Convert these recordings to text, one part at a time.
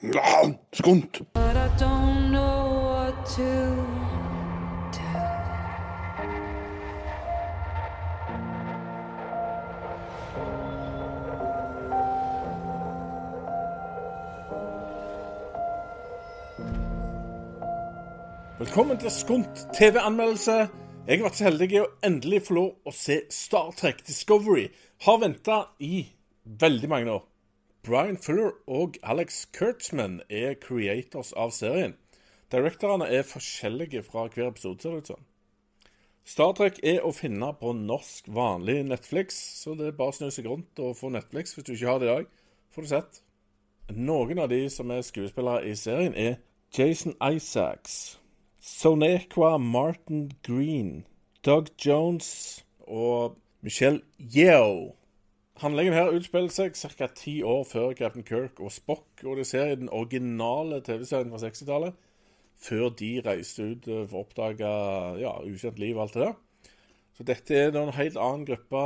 Ja, skunt. Velkommen til Skunt TV-anmeldelse. Jeg har vært så heldig å endelig få lov å se Star Trek Discovery. Har venta i veldig mange år. Brian Fuller og Alex Kurtzman er creators av serien. Directorene er forskjellige fra hver episode, ser det ut som. Star Trek er å finne på norsk, vanlig Netflix, så det er bare å snu seg rundt og få Netflix hvis du ikke har det i dag. Får du sett. Noen av de som er skuespillere i serien, er Jason Isaacs, Sonequa Martin Green, Doug Jones og Michelle Yeo. Handlingen her utspiller seg ca. ti år før Captain Kirk og Spock, og de ser i den originale TV-serien fra 60-tallet, før de reiste ut eh, for å oppdage ja, ukjent liv og alt det der. Så dette er en helt annen gruppe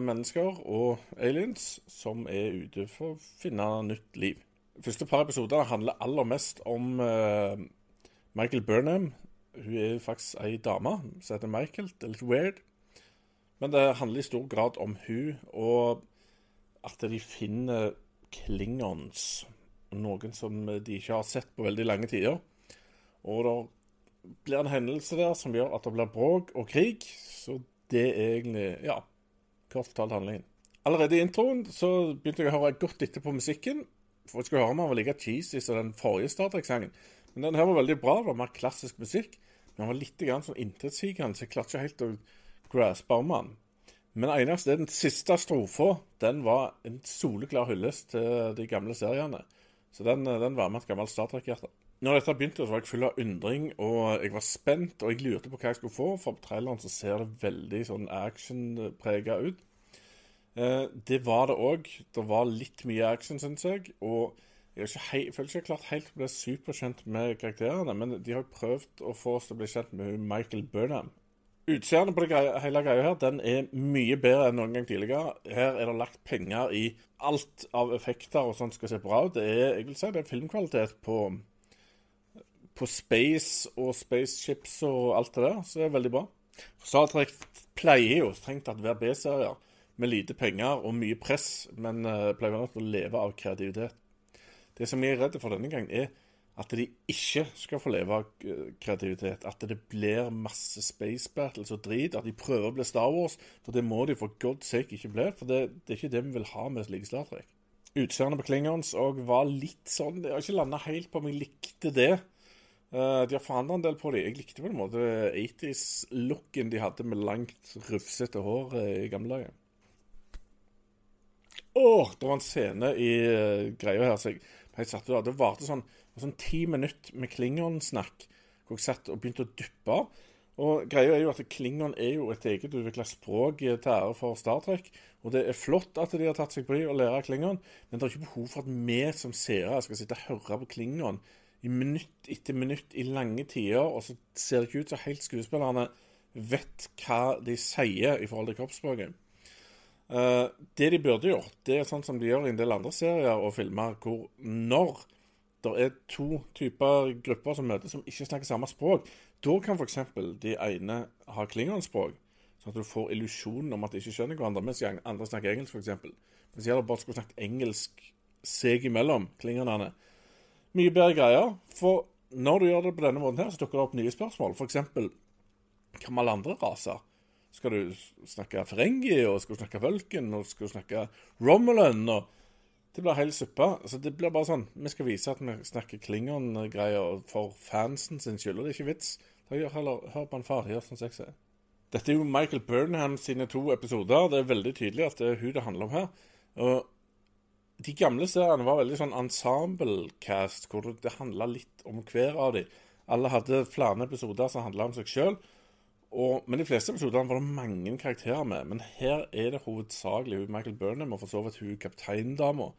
mennesker og aliens som er ute for å finne nytt liv. De første par episodene handler aller mest om uh, Michael Burnham. Hun er faktisk ei dame som heter Michael. Det er litt weird. Men det handler i stor grad om hun og at de finner klingons. Noen som de ikke har sett på veldig lange tider. Og det blir en hendelse der som gjør at det blir bråk og krig. Så det er egentlig, ja, kort fortalt handlingen. Allerede i introen så begynte jeg å høre godt etter på musikken. For jeg skulle høre om han var like cheesy som den forrige Star Trek-sangen. Men den her var veldig bra. Det var mer klassisk musikk. Men den var litt grann sånn intetsigende, så jeg klarte ikke helt å den. Men eneste den siste strofa. Den var en soleklar hyllest til de gamle seriene. Så den, den var med et gammelt Star Trek-hjerte. Når dette begynte, så var jeg full av undring, og jeg var spent, og jeg lurte på hva jeg skulle få, for på traileren så ser det veldig sånn actionprega ut. Eh, det var det òg. Det var litt mye action, syns jeg. Og jeg, ikke hei, føler ikke jeg klart helt å bli superkjent med karakterene, men de har prøvd å få oss til å bli kjent med Michael Burnham. Utseendet på det hele greia her den er mye bedre enn noen gang tidligere. Her er det lagt penger i alt av effekter og sånt skal se bra ut. Det er jeg vil si, det er filmkvalitet på, på space og spaceships og alt det der, så det er veldig bra. Star Trek pleier jo strengt tatt å være B-serier med lite penger og mye press, men uh, pleier å leve av kreativitet. Det som jeg er redd for denne gangen, er at de ikke skal få leve av eh, kreativitet. At det blir masse space battles og drit. At de prøver å bli Star Wars. For det må de for god sake ikke bli. For det, det er ikke det vi vil ha med slike Star Trek. Utseendet på Klingons og var litt sånn Jeg har ikke landa helt på om jeg likte det. Uh, de har forandra en del på det. Jeg likte på en måte 80s-looken de hadde med langt, rufsete hår uh, i gamle dager. Åh, det var en scene i greia her så jeg helt satt ut av. Det varte sånn sånn ti minutter med Klingon-snakk hvor jeg satt og begynte å duppe. Og greia er jo at Klingon er jo et eget utvikla språk til ære for Star Trek. Og det er flott at de har tatt seg bry å lære Klingon, men det er ikke behov for at vi som seere skal sitte og høre på Klingon i minutt etter minutt i lange tider, og så ser det ikke ut som helt skuespillerne vet hva de sier i forhold til kroppsspråket. Uh, det de burde gjort, det er sånn som de gjør i en del andre serier og filmer, hvor når det er to typer grupper som møtes som ikke snakker samme språk, da kan f.eks. de ene ha klingonspråk, sånn at du får illusjonen om at de ikke skjønner hverandre, mens andre snakker engelsk, f.eks. Hvis de bare skulle snakket engelsk seg imellom, klingonene. Mye bedre greier. For når du gjør det på denne måten her, så dukker det opp nye spørsmål. F.eks. hva med alle andre raser? Skal du snakke Ferengi, og skal du snakke vølken, og skal du snakke Romulan? og det blir helt suppa. Altså, det blir bare sånn Vi skal vise at vi snakker Klingon-greier for fansen sin skyld, og det er ikke vits. Heller Hør på en far. Gjør sånn sier. Dette er jo Michael Burnham sine to episoder. Det er veldig tydelig at det er hun det handler om her. Og de gamle seriene var veldig sånn ensemble-cast, hvor det handla litt om hver av dem. Alle hadde flere episoder som handla om seg sjøl. Men de fleste episodene var det mange karakterer med. Men her er det hovedsakelig Michael Burnham og for så vidt hun kapteindama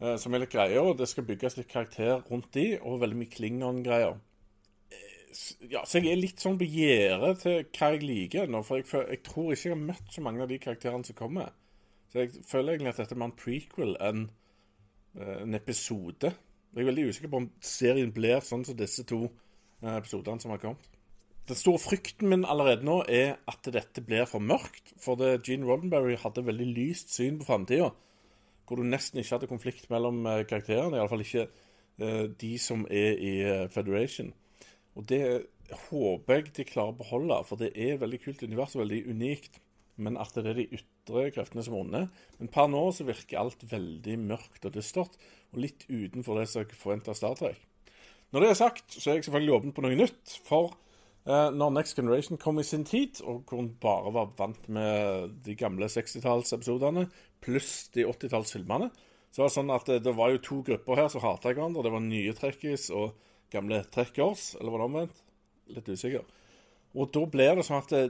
eh, som er litt greia. og Det skal bygges litt karakter rundt de, og veldig mye Klingon-greier. Ja, så jeg er litt sånn på gjerdet til hva jeg liker nå, for jeg, jeg, tror ikke jeg har møtt så mange av de karakterene som kommer. Så jeg føler egentlig at dette er mer en prequel enn en episode. Jeg er veldig usikker på om serien blir sånn som disse to eh, episodene som har kommet. Den store frykten min allerede nå er at dette blir for mørkt. For det, Gene Roddenberry hadde veldig lyst syn på framtida. Hvor du nesten ikke hadde konflikt mellom eh, karakterene. Iallfall ikke uh, de som er i eh, Federation. Og det håper jeg de klarer å beholde, for det er veldig kult univers og veldig unikt. Men at det er de ytre kreftene som er onde. Men per nå så virker alt veldig mørkt og dystert, og litt utenfor det som jeg forventa Star Trek. Når det er sagt, så er jeg selvfølgelig åpen på noe nytt. For når Next Generation kom i sin tid, og hvor hun bare var vant med de gamle 60-tallsepisodene pluss de 80-tallsfilmene, så var det sånn at det, det, var jo to grupper her som hata hverandre. Det var nye trekkis og gamle trekkers, eller var det omvendt? Litt usikker. Og da blir det sånn at det,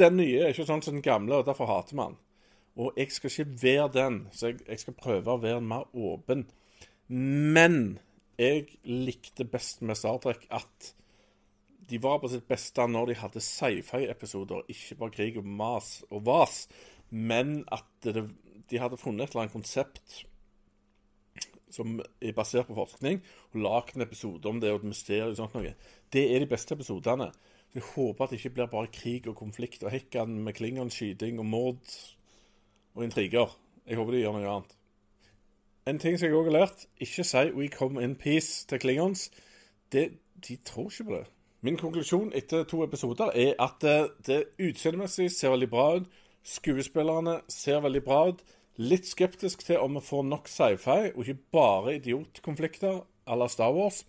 den nye er ikke sånn som den gamle, og derfor hater man. Og jeg skal ikke være den, så jeg, jeg skal prøve å være mer åpen. Men jeg likte best med Star Trek at de var på sitt beste når de hadde sci-fi-episoder, ikke bare krig og mas og vas, men at det, de hadde funnet et eller annet konsept som er basert på forskning, og lagd en episode om det og et mysterium og sånt noe. Det er de beste episodene. Så Jeg håper at det ikke blir bare krig og konflikt og hekkan med Klingon-skyting og mord og intriger. Jeg håper de gjør noe annet. En ting som jeg òg har lært, ikke si 'we come in peace' til Klingons. De tror ikke på det. Min konklusjon etter to episoder er at det, det utseendemessig ser veldig bra ut. Skuespillerne ser veldig bra ut. Litt skeptisk til om vi får nok sci-fi, og ikke bare idiotkonflikter à la Star Wars.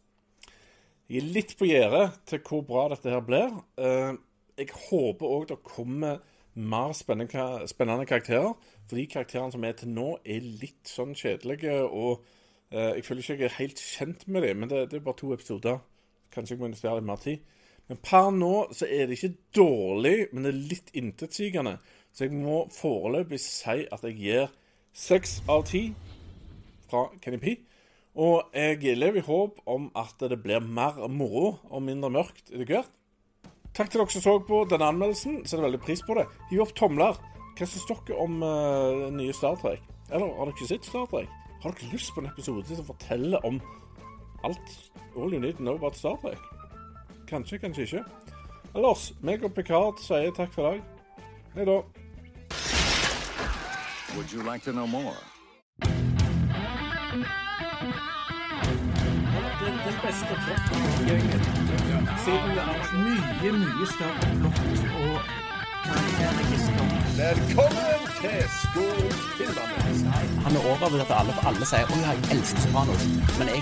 Jeg er litt på gjerdet til hvor bra dette her blir. Eh, jeg håper òg det kommer mer spennende, karakterer. For de karakterene som er til nå, er litt sånn kjedelige. Og eh, jeg føler ikke jeg er helt kjent med dem, men det er bare to episoder. Kanskje jeg må investere litt mer tid. Men per nå så er det ikke dårlig, men det er litt intetsigende. Så jeg må foreløpig si at jeg gir seks av ti fra Kenny P. Og jeg lever i håp om at det blir mer moro og mindre mørkt etter hvert. Takk til dere som så på denne anmeldelsen. Setter veldig pris på det. Gi opp tomler. Hva syns dere om uh, nye Star Trek? Eller har dere ikke sett Star Trek? Har dere lyst på en episode som forteller om alt all you need to know about Star Trek? Kanskje, kanskje ikke. Ellers, meg og Picard sier takk for i dag. Hei da. Would you like to know more? Den, den beste plottgjengen. Siden det er mye, mye større plott og karakterregister. Velkommen til Skogspillerne! Han er overbevist at alle, alle sier 'Å ja, jeg elsker Sopranos'. Men jeg